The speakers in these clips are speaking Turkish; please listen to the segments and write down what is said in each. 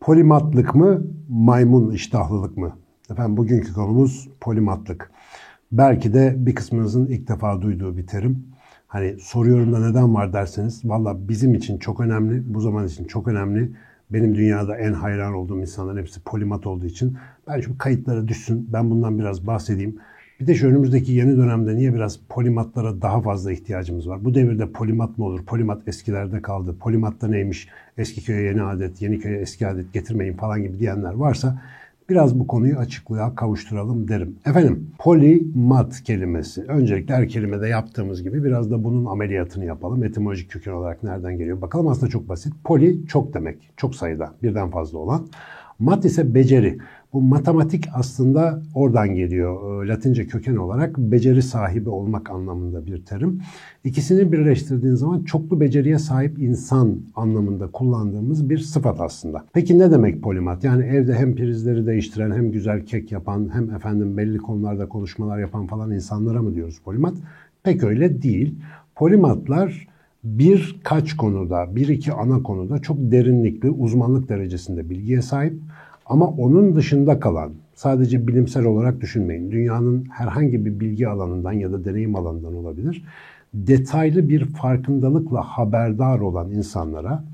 Polimatlık mı, maymun iştahlılık mı? Efendim bugünkü konumuz polimatlık. Belki de bir kısmınızın ilk defa duyduğu bir terim. Hani soruyorum da neden var derseniz, valla bizim için çok önemli, bu zaman için çok önemli. Benim dünyada en hayran olduğum insanların hepsi polimat olduğu için. Ben şu kayıtlara düşsün, ben bundan biraz bahsedeyim. Bir de şu önümüzdeki yeni dönemde niye biraz polimatlara daha fazla ihtiyacımız var? Bu devirde polimat mı olur? Polimat eskilerde kaldı. Polimat da neymiş? Eski köye yeni adet, yeni köye eski adet getirmeyin falan gibi diyenler varsa biraz bu konuyu açıklığa kavuşturalım derim. Efendim polimat kelimesi. Öncelikle her kelimede yaptığımız gibi biraz da bunun ameliyatını yapalım. Etimolojik köken olarak nereden geliyor? Bakalım aslında çok basit. Poli çok demek. Çok sayıda. Birden fazla olan. Mat ise beceri. Bu matematik aslında oradan geliyor. Ee, Latince köken olarak beceri sahibi olmak anlamında bir terim. İkisini birleştirdiğin zaman çoklu beceriye sahip insan anlamında kullandığımız bir sıfat aslında. Peki ne demek polimat? Yani evde hem prizleri değiştiren hem güzel kek yapan hem efendim belli konularda konuşmalar yapan falan insanlara mı diyoruz polimat? Pek öyle değil. Polimatlar birkaç konuda, bir iki ana konuda çok derinlikli, uzmanlık derecesinde bilgiye sahip ama onun dışında kalan, sadece bilimsel olarak düşünmeyin, dünyanın herhangi bir bilgi alanından ya da deneyim alanından olabilir, detaylı bir farkındalıkla haberdar olan insanlara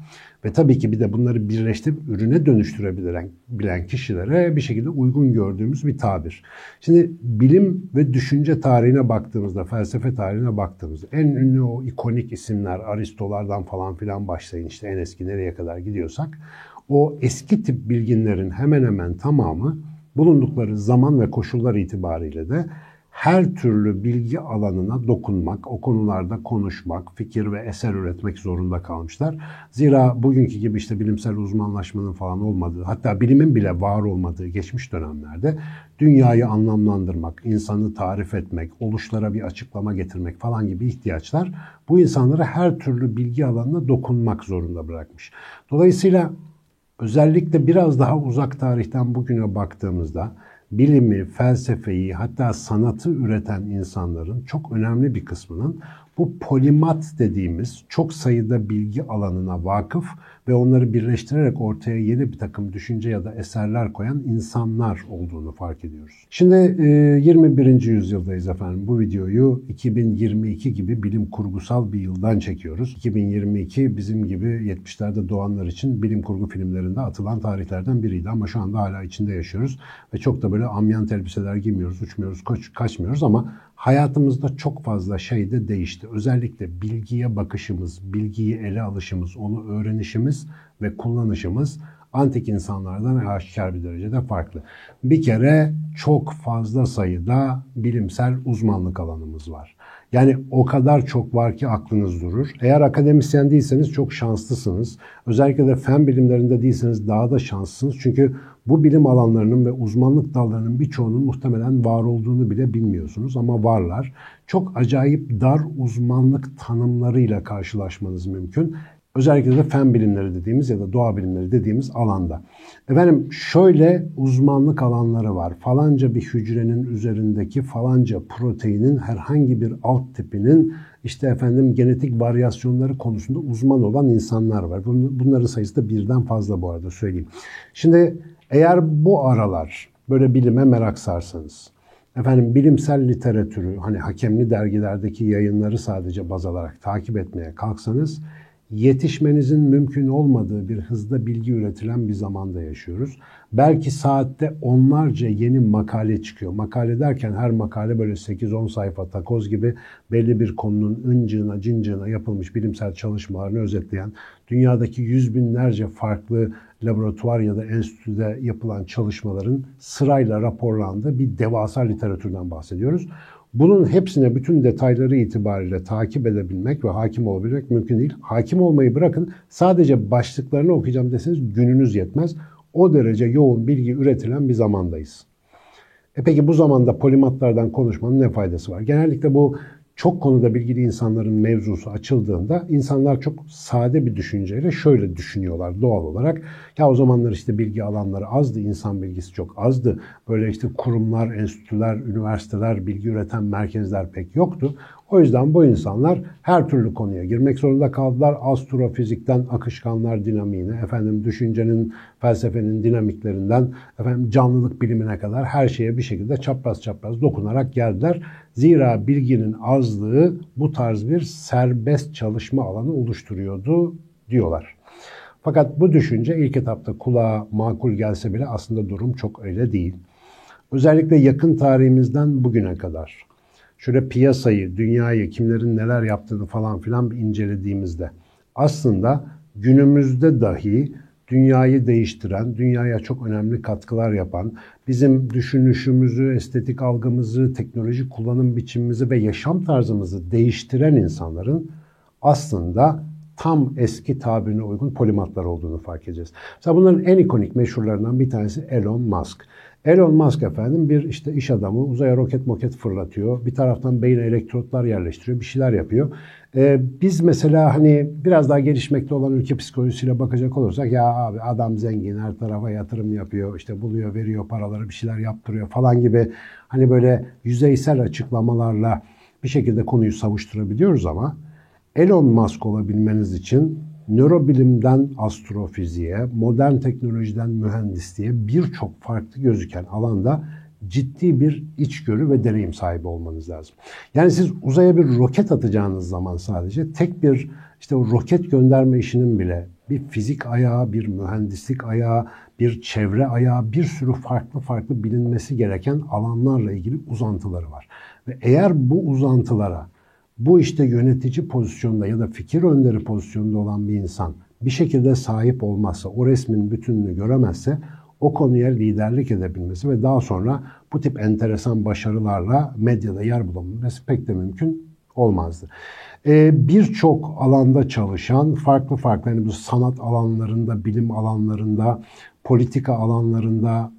ve tabii ki bir de bunları birleştirip ürüne dönüştürebilen bilen kişilere bir şekilde uygun gördüğümüz bir tabir. Şimdi bilim ve düşünce tarihine baktığımızda, felsefe tarihine baktığımızda en ünlü o ikonik isimler Aristolardan falan filan başlayın işte en eski nereye kadar gidiyorsak o eski tip bilginlerin hemen hemen tamamı bulundukları zaman ve koşullar itibariyle de her türlü bilgi alanına dokunmak, o konularda konuşmak, fikir ve eser üretmek zorunda kalmışlar. Zira bugünkü gibi işte bilimsel uzmanlaşmanın falan olmadığı, hatta bilimin bile var olmadığı geçmiş dönemlerde dünyayı anlamlandırmak, insanı tarif etmek, oluşlara bir açıklama getirmek falan gibi ihtiyaçlar bu insanları her türlü bilgi alanına dokunmak zorunda bırakmış. Dolayısıyla özellikle biraz daha uzak tarihten bugüne baktığımızda bilimi, felsefeyi hatta sanatı üreten insanların çok önemli bir kısmının bu polimat dediğimiz çok sayıda bilgi alanına vakıf ve onları birleştirerek ortaya yeni bir takım düşünce ya da eserler koyan insanlar olduğunu fark ediyoruz. Şimdi 21. E, yüzyıldayız efendim. Bu videoyu 2022 gibi bilim kurgusal bir yıldan çekiyoruz. 2022 bizim gibi 70'lerde doğanlar için bilim kurgu filmlerinde atılan tarihlerden biriydi ama şu anda hala içinde yaşıyoruz ve çok da böyle amyant elbiseler giymiyoruz, uçmuyoruz, kaç, kaçmıyoruz ama hayatımızda çok fazla şey de değişti. Özellikle bilgiye bakışımız, bilgiyi ele alışımız, onu öğrenişimiz ve kullanışımız antik insanlardan aşikar bir derecede farklı. Bir kere çok fazla sayıda bilimsel uzmanlık alanımız var. Yani o kadar çok var ki aklınız durur. Eğer akademisyen değilseniz çok şanslısınız. Özellikle de fen bilimlerinde değilseniz daha da şanslısınız. Çünkü bu bilim alanlarının ve uzmanlık dallarının birçoğunun muhtemelen var olduğunu bile bilmiyorsunuz ama varlar. Çok acayip dar uzmanlık tanımlarıyla karşılaşmanız mümkün. Özellikle de fen bilimleri dediğimiz ya da doğa bilimleri dediğimiz alanda. Efendim şöyle uzmanlık alanları var. Falanca bir hücrenin üzerindeki falanca proteinin herhangi bir alt tipinin işte efendim genetik varyasyonları konusunda uzman olan insanlar var. Bunların sayısı da birden fazla bu arada söyleyeyim. Şimdi eğer bu aralar böyle bilime merak sarsanız, efendim bilimsel literatürü hani hakemli dergilerdeki yayınları sadece baz alarak takip etmeye kalksanız yetişmenizin mümkün olmadığı bir hızda bilgi üretilen bir zamanda yaşıyoruz. Belki saatte onlarca yeni makale çıkıyor. Makale derken her makale böyle 8-10 sayfa takoz gibi belli bir konunun ıncığına, cincığına yapılmış bilimsel çalışmalarını özetleyen, dünyadaki yüz binlerce farklı laboratuvar ya da enstitüde yapılan çalışmaların sırayla raporlandığı bir devasa literatürden bahsediyoruz. Bunun hepsine bütün detayları itibariyle takip edebilmek ve hakim olabilmek mümkün değil. Hakim olmayı bırakın sadece başlıklarını okuyacağım deseniz gününüz yetmez. O derece yoğun bilgi üretilen bir zamandayız. E peki bu zamanda polimatlardan konuşmanın ne faydası var? Genellikle bu çok konuda bilgili insanların mevzusu açıldığında insanlar çok sade bir düşünceyle şöyle düşünüyorlar doğal olarak. Ya o zamanlar işte bilgi alanları azdı, insan bilgisi çok azdı. Böyle işte kurumlar, enstitüler, üniversiteler, bilgi üreten merkezler pek yoktu. O yüzden bu insanlar her türlü konuya girmek zorunda kaldılar. Astrofizikten akışkanlar dinamiğine, efendim düşüncenin, felsefenin dinamiklerinden, efendim canlılık bilimine kadar her şeye bir şekilde çapraz çapraz dokunarak geldiler. Zira bilginin azlığı bu tarz bir serbest çalışma alanı oluşturuyordu diyorlar. Fakat bu düşünce ilk etapta kulağa makul gelse bile aslında durum çok öyle değil. Özellikle yakın tarihimizden bugüne kadar şöyle piyasayı, dünyayı, kimlerin neler yaptığını falan filan incelediğimizde aslında günümüzde dahi dünyayı değiştiren, dünyaya çok önemli katkılar yapan, bizim düşünüşümüzü, estetik algımızı, teknoloji kullanım biçimimizi ve yaşam tarzımızı değiştiren insanların aslında tam eski tabirine uygun polimatlar olduğunu fark edeceğiz. Mesela bunların en ikonik meşhurlarından bir tanesi Elon Musk. Elon Musk efendim bir işte iş adamı uzaya roket moket fırlatıyor. Bir taraftan beyine elektrotlar yerleştiriyor. Bir şeyler yapıyor. Ee, biz mesela hani biraz daha gelişmekte olan ülke psikolojisiyle bakacak olursak ya abi adam zengin her tarafa yatırım yapıyor. işte buluyor veriyor paraları bir şeyler yaptırıyor falan gibi hani böyle yüzeysel açıklamalarla bir şekilde konuyu savuşturabiliyoruz ama Elon Musk olabilmeniz için nörobilimden astrofiziğe, modern teknolojiden mühendisliğe birçok farklı gözüken alanda ciddi bir içgörü ve deneyim sahibi olmanız lazım. Yani siz uzaya bir roket atacağınız zaman sadece tek bir işte o roket gönderme işinin bile bir fizik ayağı, bir mühendislik ayağı, bir çevre ayağı, bir sürü farklı farklı bilinmesi gereken alanlarla ilgili uzantıları var. Ve eğer bu uzantılara bu işte yönetici pozisyonda ya da fikir önderi pozisyonda olan bir insan bir şekilde sahip olmazsa, o resmin bütününü göremezse o konuya liderlik edebilmesi ve daha sonra bu tip enteresan başarılarla medyada yer bulabilmesi pek de mümkün olmazdı. Ee, Birçok alanda çalışan, farklı farklı yani bu sanat alanlarında, bilim alanlarında, politika alanlarında,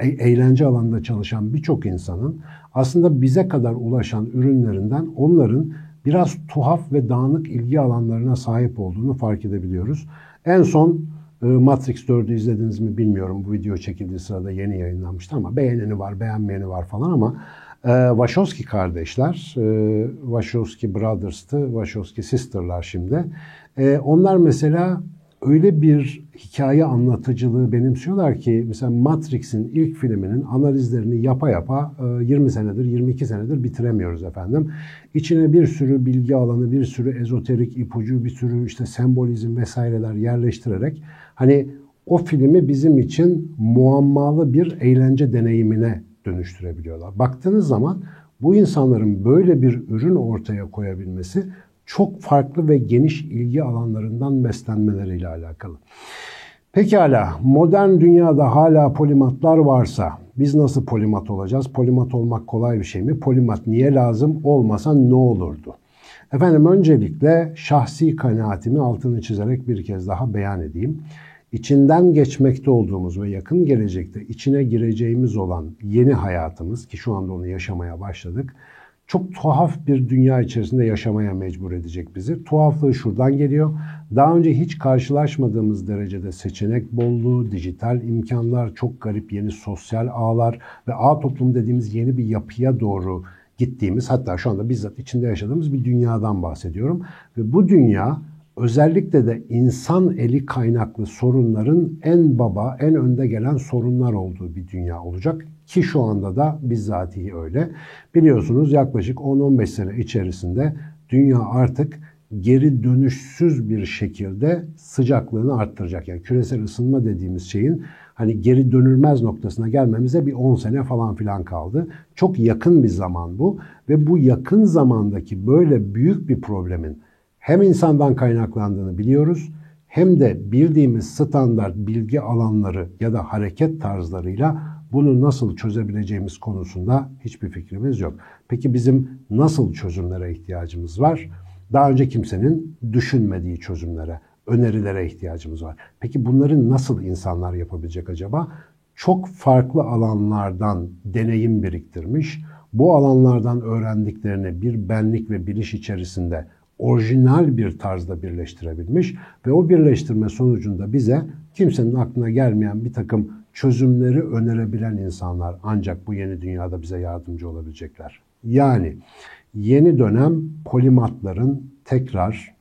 e, eğlence alanında çalışan birçok insanın aslında bize kadar ulaşan ürünlerinden onların biraz tuhaf ve dağınık ilgi alanlarına sahip olduğunu fark edebiliyoruz. En son e, Matrix 4'ü izlediniz mi bilmiyorum. Bu video çekildiği sırada yeni yayınlanmıştı ama beğeneni var, beğenmeyeni var falan ama e, Wachowski kardeşler, e, Wachowski Brothers'tı, Wachowski Sister'lar şimdi. E, onlar mesela öyle bir hikaye anlatıcılığı benimsiyorlar ki mesela Matrix'in ilk filminin analizlerini yapa yapa 20 e, senedir, 22 senedir bitiremiyoruz efendim. İçine bir sürü bilgi alanı, bir sürü ezoterik ipucu, bir sürü işte sembolizm vesaireler yerleştirerek hani o filmi bizim için muammalı bir eğlence deneyimine dönüştürebiliyorlar. Baktığınız zaman bu insanların böyle bir ürün ortaya koyabilmesi çok farklı ve geniş ilgi alanlarından beslenmeleriyle alakalı. Pekala modern dünyada hala polimatlar varsa biz nasıl polimat olacağız? Polimat olmak kolay bir şey mi? Polimat niye lazım? Olmasa ne olurdu? Efendim öncelikle şahsi kanaatimi altını çizerek bir kez daha beyan edeyim. İçinden geçmekte olduğumuz ve yakın gelecekte içine gireceğimiz olan yeni hayatımız ki şu anda onu yaşamaya başladık çok tuhaf bir dünya içerisinde yaşamaya mecbur edecek bizi. Tuhaflığı şuradan geliyor. Daha önce hiç karşılaşmadığımız derecede seçenek bolluğu, dijital imkanlar, çok garip yeni sosyal ağlar ve ağ toplum dediğimiz yeni bir yapıya doğru gittiğimiz hatta şu anda bizzat içinde yaşadığımız bir dünyadan bahsediyorum. Ve bu dünya özellikle de insan eli kaynaklı sorunların en baba, en önde gelen sorunlar olduğu bir dünya olacak. Ki şu anda da bizzatihi öyle. Biliyorsunuz yaklaşık 10-15 sene içerisinde dünya artık geri dönüşsüz bir şekilde sıcaklığını arttıracak. Yani küresel ısınma dediğimiz şeyin hani geri dönülmez noktasına gelmemize bir 10 sene falan filan kaldı. Çok yakın bir zaman bu ve bu yakın zamandaki böyle büyük bir problemin hem insandan kaynaklandığını biliyoruz hem de bildiğimiz standart bilgi alanları ya da hareket tarzlarıyla bunu nasıl çözebileceğimiz konusunda hiçbir fikrimiz yok. Peki bizim nasıl çözümlere ihtiyacımız var? Daha önce kimsenin düşünmediği çözümlere, önerilere ihtiyacımız var. Peki bunları nasıl insanlar yapabilecek acaba? Çok farklı alanlardan deneyim biriktirmiş, bu alanlardan öğrendiklerini bir benlik ve biliş içerisinde orijinal bir tarzda birleştirebilmiş ve o birleştirme sonucunda bize kimsenin aklına gelmeyen bir takım çözümleri önerebilen insanlar ancak bu yeni dünyada bize yardımcı olabilecekler. Yani yeni dönem polimatların tekrar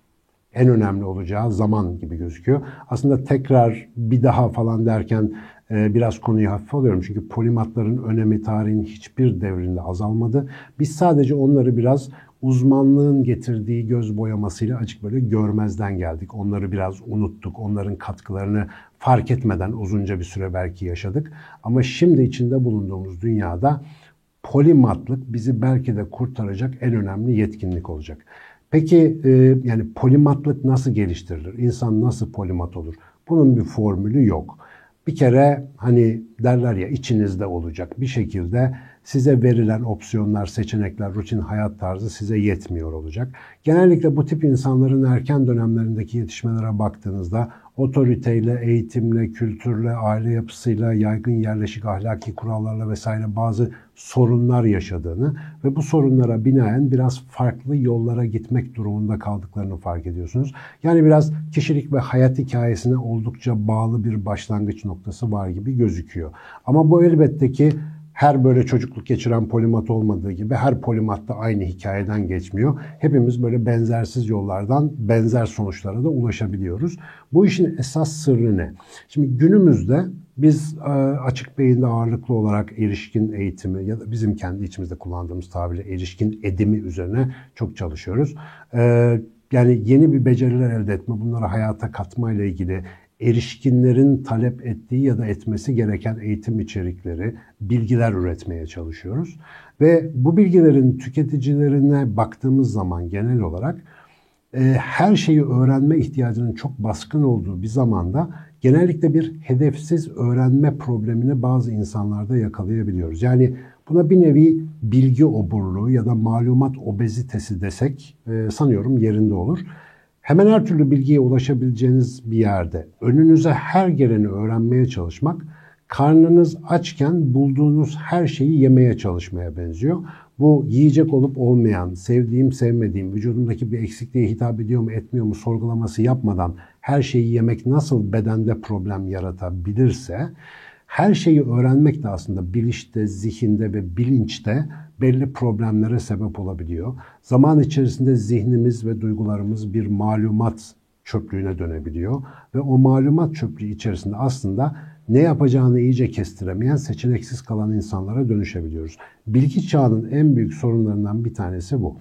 en önemli olacağı zaman gibi gözüküyor. Aslında tekrar bir daha falan derken e, biraz konuyu hafif alıyorum. Çünkü polimatların önemi tarihin hiçbir devrinde azalmadı. Biz sadece onları biraz uzmanlığın getirdiği göz boyamasıyla açık böyle görmezden geldik. Onları biraz unuttuk. Onların katkılarını fark etmeden uzunca bir süre belki yaşadık. Ama şimdi içinde bulunduğumuz dünyada polimatlık bizi belki de kurtaracak en önemli yetkinlik olacak. Peki e, yani polimatlık nasıl geliştirilir? İnsan nasıl polimat olur? Bunun bir formülü yok. Bir kere hani derler ya içinizde olacak bir şekilde size verilen opsiyonlar, seçenekler, rutin hayat tarzı size yetmiyor olacak. Genellikle bu tip insanların erken dönemlerindeki yetişmelere baktığınızda otoriteyle, eğitimle, kültürle, aile yapısıyla, yaygın yerleşik ahlaki kurallarla vesaire bazı sorunlar yaşadığını ve bu sorunlara binaen biraz farklı yollara gitmek durumunda kaldıklarını fark ediyorsunuz. Yani biraz kişilik ve hayat hikayesine oldukça bağlı bir başlangıç noktası var gibi gözüküyor. Ama bu elbette ki her böyle çocukluk geçiren polimat olmadığı gibi her polimat da aynı hikayeden geçmiyor. Hepimiz böyle benzersiz yollardan benzer sonuçlara da ulaşabiliyoruz. Bu işin esas sırrı ne? Şimdi günümüzde biz e, açık beyinde ağırlıklı olarak erişkin eğitimi ya da bizim kendi içimizde kullandığımız tabirle erişkin edimi üzerine çok çalışıyoruz. E, yani yeni bir beceriler elde etme, bunları hayata katma ile ilgili erişkinlerin talep ettiği ya da etmesi gereken eğitim içerikleri, bilgiler üretmeye çalışıyoruz. Ve bu bilgilerin tüketicilerine baktığımız zaman genel olarak e, her şeyi öğrenme ihtiyacının çok baskın olduğu bir zamanda genellikle bir hedefsiz öğrenme problemini bazı insanlarda yakalayabiliyoruz. Yani buna bir nevi bilgi oburluğu ya da malumat obezitesi desek e, sanıyorum yerinde olur. Hemen her türlü bilgiye ulaşabileceğiniz bir yerde önünüze her geleni öğrenmeye çalışmak karnınız açken bulduğunuz her şeyi yemeye çalışmaya benziyor. Bu yiyecek olup olmayan, sevdiğim, sevmediğim, vücudumdaki bir eksikliğe hitap ediyor mu, etmiyor mu sorgulaması yapmadan her şeyi yemek nasıl bedende problem yaratabilirse her şeyi öğrenmek de aslında bilişte, zihinde ve bilinçte belli problemlere sebep olabiliyor. Zaman içerisinde zihnimiz ve duygularımız bir malumat çöplüğüne dönebiliyor ve o malumat çöplüğü içerisinde aslında ne yapacağını iyice kestiremeyen, seçeneksiz kalan insanlara dönüşebiliyoruz. Bilgi çağının en büyük sorunlarından bir tanesi bu.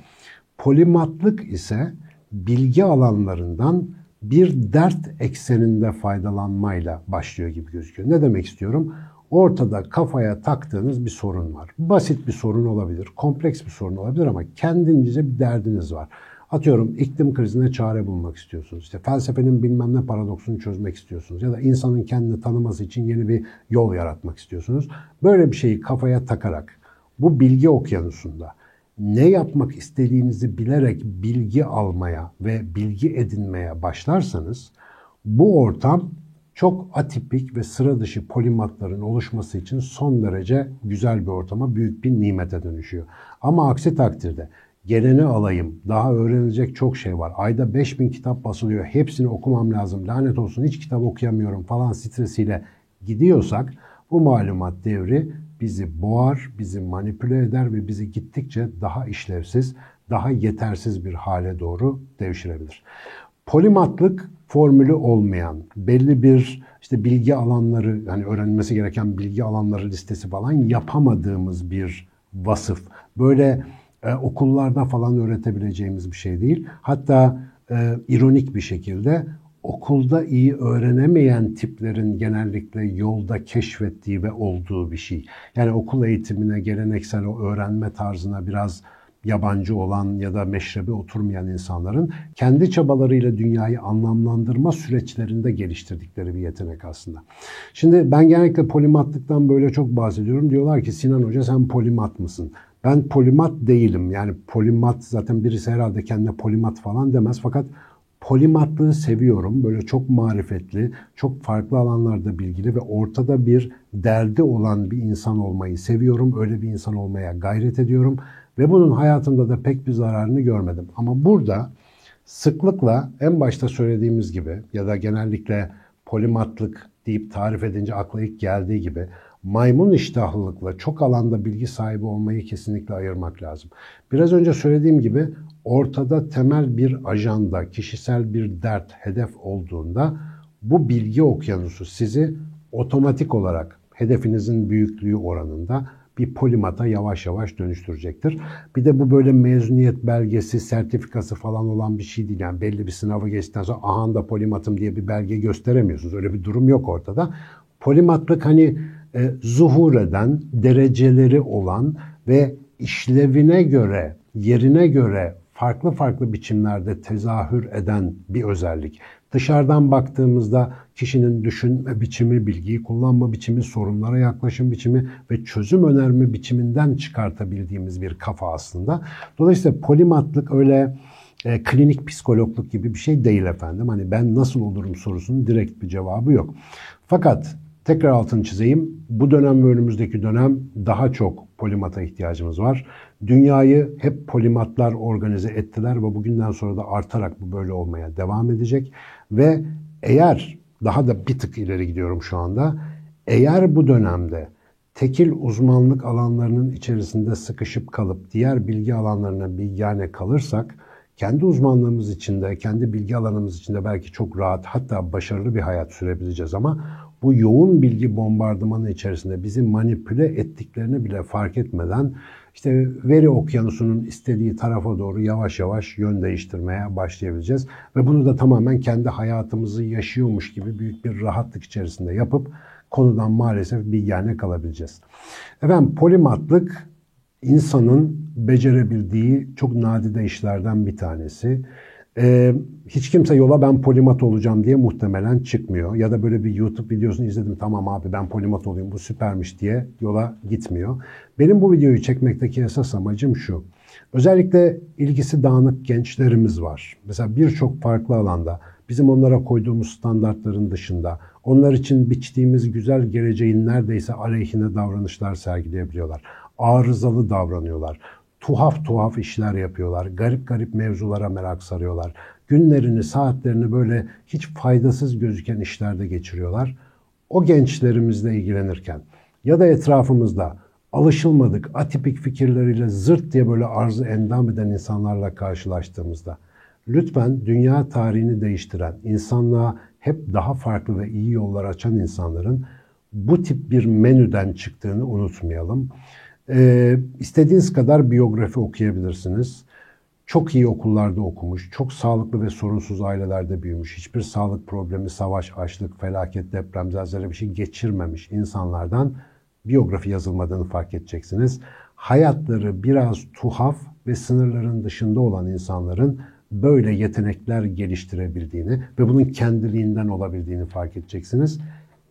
Polimatlık ise bilgi alanlarından bir dert ekseninde faydalanmayla başlıyor gibi gözüküyor. Ne demek istiyorum? Ortada kafaya taktığınız bir sorun var. Basit bir sorun olabilir, kompleks bir sorun olabilir ama kendince bir derdiniz var. Atıyorum iklim krizine çare bulmak istiyorsunuz. İşte felsefenin bilmem ne paradoksunu çözmek istiyorsunuz. Ya da insanın kendini tanıması için yeni bir yol yaratmak istiyorsunuz. Böyle bir şeyi kafaya takarak bu bilgi okyanusunda ne yapmak istediğinizi bilerek bilgi almaya ve bilgi edinmeye başlarsanız bu ortam çok atipik ve sıra dışı polimatların oluşması için son derece güzel bir ortama, büyük bir nimete dönüşüyor. Ama aksi takdirde geleni alayım, daha öğrenilecek çok şey var. Ayda 5000 kitap basılıyor, hepsini okumam lazım, lanet olsun hiç kitap okuyamıyorum falan stresiyle gidiyorsak bu malumat devri bizi boğar, bizi manipüle eder ve bizi gittikçe daha işlevsiz, daha yetersiz bir hale doğru devşirebilir. Polimatlık formülü olmayan, belli bir işte bilgi alanları, yani öğrenilmesi gereken bilgi alanları listesi falan yapamadığımız bir vasıf. Böyle e, okullarda falan öğretebileceğimiz bir şey değil. Hatta e, ironik bir şekilde okulda iyi öğrenemeyen tiplerin genellikle yolda keşfettiği ve olduğu bir şey. Yani okul eğitimine, geleneksel o öğrenme tarzına biraz yabancı olan ya da meşrebe oturmayan insanların kendi çabalarıyla dünyayı anlamlandırma süreçlerinde geliştirdikleri bir yetenek aslında. Şimdi ben genellikle polimatlıktan böyle çok bahsediyorum. Diyorlar ki Sinan Hoca sen polimat mısın? Ben polimat değilim. Yani polimat zaten birisi herhalde kendine polimat falan demez. Fakat polimatlığı seviyorum. Böyle çok marifetli, çok farklı alanlarda bilgili ve ortada bir derdi olan bir insan olmayı seviyorum. Öyle bir insan olmaya gayret ediyorum. Ve bunun hayatımda da pek bir zararını görmedim. Ama burada sıklıkla en başta söylediğimiz gibi ya da genellikle polimatlık deyip tarif edince akla ilk geldiği gibi maymun iştahlılıkla çok alanda bilgi sahibi olmayı kesinlikle ayırmak lazım. Biraz önce söylediğim gibi ortada temel bir ajanda, kişisel bir dert, hedef olduğunda bu bilgi okyanusu sizi otomatik olarak hedefinizin büyüklüğü oranında bir polimata yavaş yavaş dönüştürecektir. Bir de bu böyle mezuniyet belgesi, sertifikası falan olan bir şey değil. Yani belli bir sınavı geçtikten sonra aha da polimatım diye bir belge gösteremiyorsunuz. Öyle bir durum yok ortada. Polimatlık hani e, zuhur eden, dereceleri olan ve işlevine göre, yerine göre farklı farklı biçimlerde tezahür eden bir özellik. Dışarıdan baktığımızda kişinin düşünme biçimi, bilgiyi kullanma biçimi, sorunlara yaklaşım biçimi ve çözüm önerme biçiminden çıkartabildiğimiz bir kafa aslında. Dolayısıyla polimatlık öyle e, klinik psikologluk gibi bir şey değil efendim. Hani ben nasıl olurum sorusunun direkt bir cevabı yok. Fakat tekrar altını çizeyim. Bu dönem ve önümüzdeki dönem daha çok polimata ihtiyacımız var. Dünyayı hep polimatlar organize ettiler ve bugünden sonra da artarak bu böyle olmaya devam edecek. Ve eğer daha da bir tık ileri gidiyorum şu anda. Eğer bu dönemde tekil uzmanlık alanlarının içerisinde sıkışıp kalıp diğer bilgi alanlarına bilgane kalırsak kendi uzmanlığımız içinde, kendi bilgi alanımız içinde belki çok rahat hatta başarılı bir hayat sürebileceğiz ama bu yoğun bilgi bombardımanı içerisinde bizi manipüle ettiklerini bile fark etmeden işte veri okyanusunun istediği tarafa doğru yavaş yavaş yön değiştirmeye başlayabileceğiz. Ve bunu da tamamen kendi hayatımızı yaşıyormuş gibi büyük bir rahatlık içerisinde yapıp konudan maalesef bilgane kalabileceğiz. Efendim polimatlık insanın becerebildiği çok nadide işlerden bir tanesi. Ee, hiç kimse yola ben polimat olacağım diye muhtemelen çıkmıyor. Ya da böyle bir YouTube videosunu izledim tamam abi ben polimat olayım bu süpermiş diye yola gitmiyor. Benim bu videoyu çekmekteki esas amacım şu. Özellikle ilgisi dağınık gençlerimiz var. Mesela birçok farklı alanda bizim onlara koyduğumuz standartların dışında onlar için biçtiğimiz güzel geleceğin neredeyse aleyhine davranışlar sergileyebiliyorlar. Arızalı davranıyorlar tuhaf tuhaf işler yapıyorlar. Garip garip mevzulara merak sarıyorlar. Günlerini, saatlerini böyle hiç faydasız gözüken işlerde geçiriyorlar. O gençlerimizle ilgilenirken ya da etrafımızda alışılmadık, atipik fikirleriyle zırt diye böyle arzı endam eden insanlarla karşılaştığımızda lütfen dünya tarihini değiştiren, insanlığa hep daha farklı ve iyi yollar açan insanların bu tip bir menüden çıktığını unutmayalım. Ee, istediğiniz kadar biyografi okuyabilirsiniz. Çok iyi okullarda okumuş, çok sağlıklı ve sorunsuz ailelerde büyümüş, hiçbir sağlık problemi, savaş, açlık, felaket, deprem, zelzele bir şey geçirmemiş insanlardan biyografi yazılmadığını fark edeceksiniz. Hayatları biraz tuhaf ve sınırların dışında olan insanların böyle yetenekler geliştirebildiğini ve bunun kendiliğinden olabildiğini fark edeceksiniz.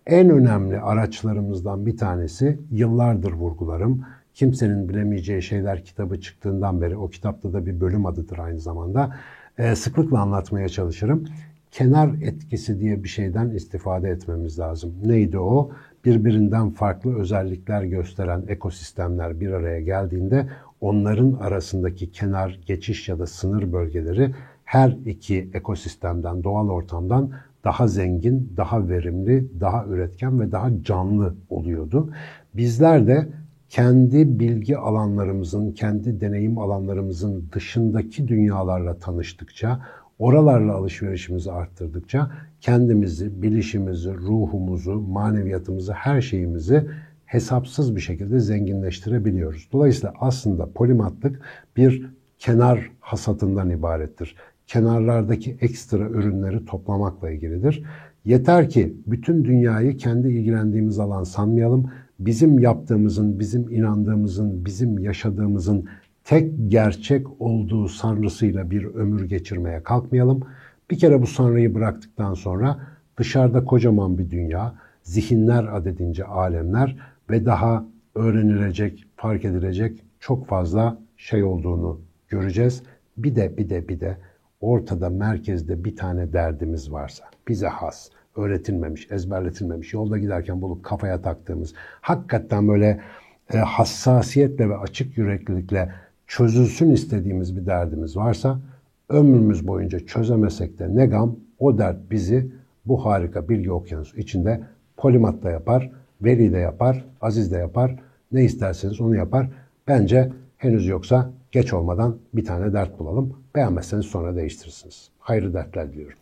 En önemli araçlarımızdan bir tanesi yıllardır vurgularım Kimsenin Bilemeyeceği Şeyler kitabı çıktığından beri, o kitapta da bir bölüm adıdır aynı zamanda, e, sıklıkla anlatmaya çalışırım. Kenar etkisi diye bir şeyden istifade etmemiz lazım. Neydi o? Birbirinden farklı özellikler gösteren ekosistemler bir araya geldiğinde onların arasındaki kenar, geçiş ya da sınır bölgeleri her iki ekosistemden, doğal ortamdan daha zengin, daha verimli, daha üretken ve daha canlı oluyordu. Bizler de kendi bilgi alanlarımızın, kendi deneyim alanlarımızın dışındaki dünyalarla tanıştıkça, oralarla alışverişimizi arttırdıkça kendimizi, bilişimizi, ruhumuzu, maneviyatımızı, her şeyimizi hesapsız bir şekilde zenginleştirebiliyoruz. Dolayısıyla aslında polimatlık bir kenar hasatından ibarettir. Kenarlardaki ekstra ürünleri toplamakla ilgilidir. Yeter ki bütün dünyayı kendi ilgilendiğimiz alan sanmayalım bizim yaptığımızın, bizim inandığımızın, bizim yaşadığımızın tek gerçek olduğu sanrısıyla bir ömür geçirmeye kalkmayalım. Bir kere bu sanrıyı bıraktıktan sonra dışarıda kocaman bir dünya, zihinler adedince alemler ve daha öğrenilecek, fark edilecek çok fazla şey olduğunu göreceğiz. Bir de bir de bir de ortada merkezde bir tane derdimiz varsa, bize has, öğretilmemiş, ezberletilmemiş, yolda giderken bulup kafaya taktığımız, hakikaten böyle e, hassasiyetle ve açık yüreklilikle çözülsün istediğimiz bir derdimiz varsa, ömrümüz boyunca çözemesek de ne gam, o dert bizi bu harika bilgi okyanusu içinde polimat da yapar, veli de yapar, aziz de yapar, ne isterseniz onu yapar. Bence henüz yoksa geç olmadan bir tane dert bulalım. Beğenmezseniz sonra değiştirirsiniz. Hayırlı dertler diliyorum.